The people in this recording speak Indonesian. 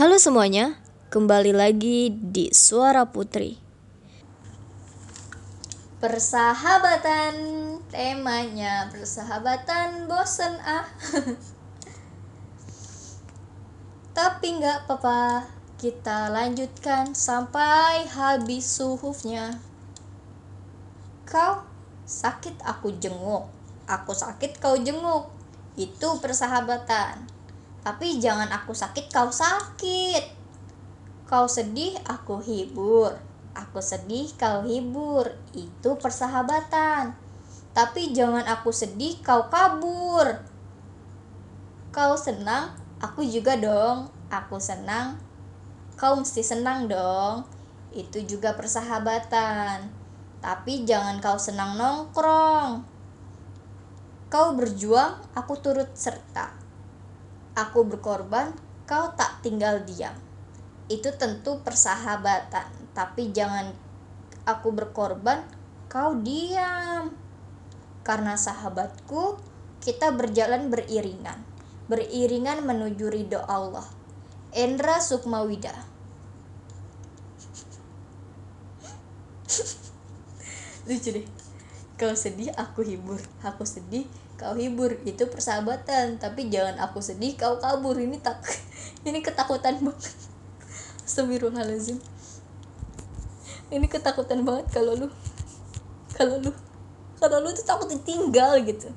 Halo semuanya, kembali lagi di Suara Putri. Persahabatan, temanya persahabatan bosen ah. Tapi nggak apa-apa, kita lanjutkan sampai habis suhufnya. Kau sakit aku jenguk, aku sakit kau jenguk. Itu persahabatan. Tapi jangan aku sakit kau sakit. Kau sedih aku hibur. Aku sedih kau hibur. Itu persahabatan. Tapi jangan aku sedih kau kabur. Kau senang, aku juga dong. Aku senang, kau mesti senang dong. Itu juga persahabatan. Tapi jangan kau senang nongkrong. Kau berjuang, aku turut serta. Aku berkorban, kau tak tinggal diam. Itu tentu persahabatan, tapi jangan aku berkorban, kau diam. Karena sahabatku, kita berjalan beriringan. Beriringan menuju ridho Allah. Endra Sukmawida lucu deh kau sedih aku hibur. Aku sedih kau hibur. Itu persahabatan. Tapi jangan aku sedih kau kabur. Ini tak ini ketakutan banget. Astagfirullahaladzim. Ini ketakutan banget kalau lu kalau lu kalau lu tuh takut ditinggal gitu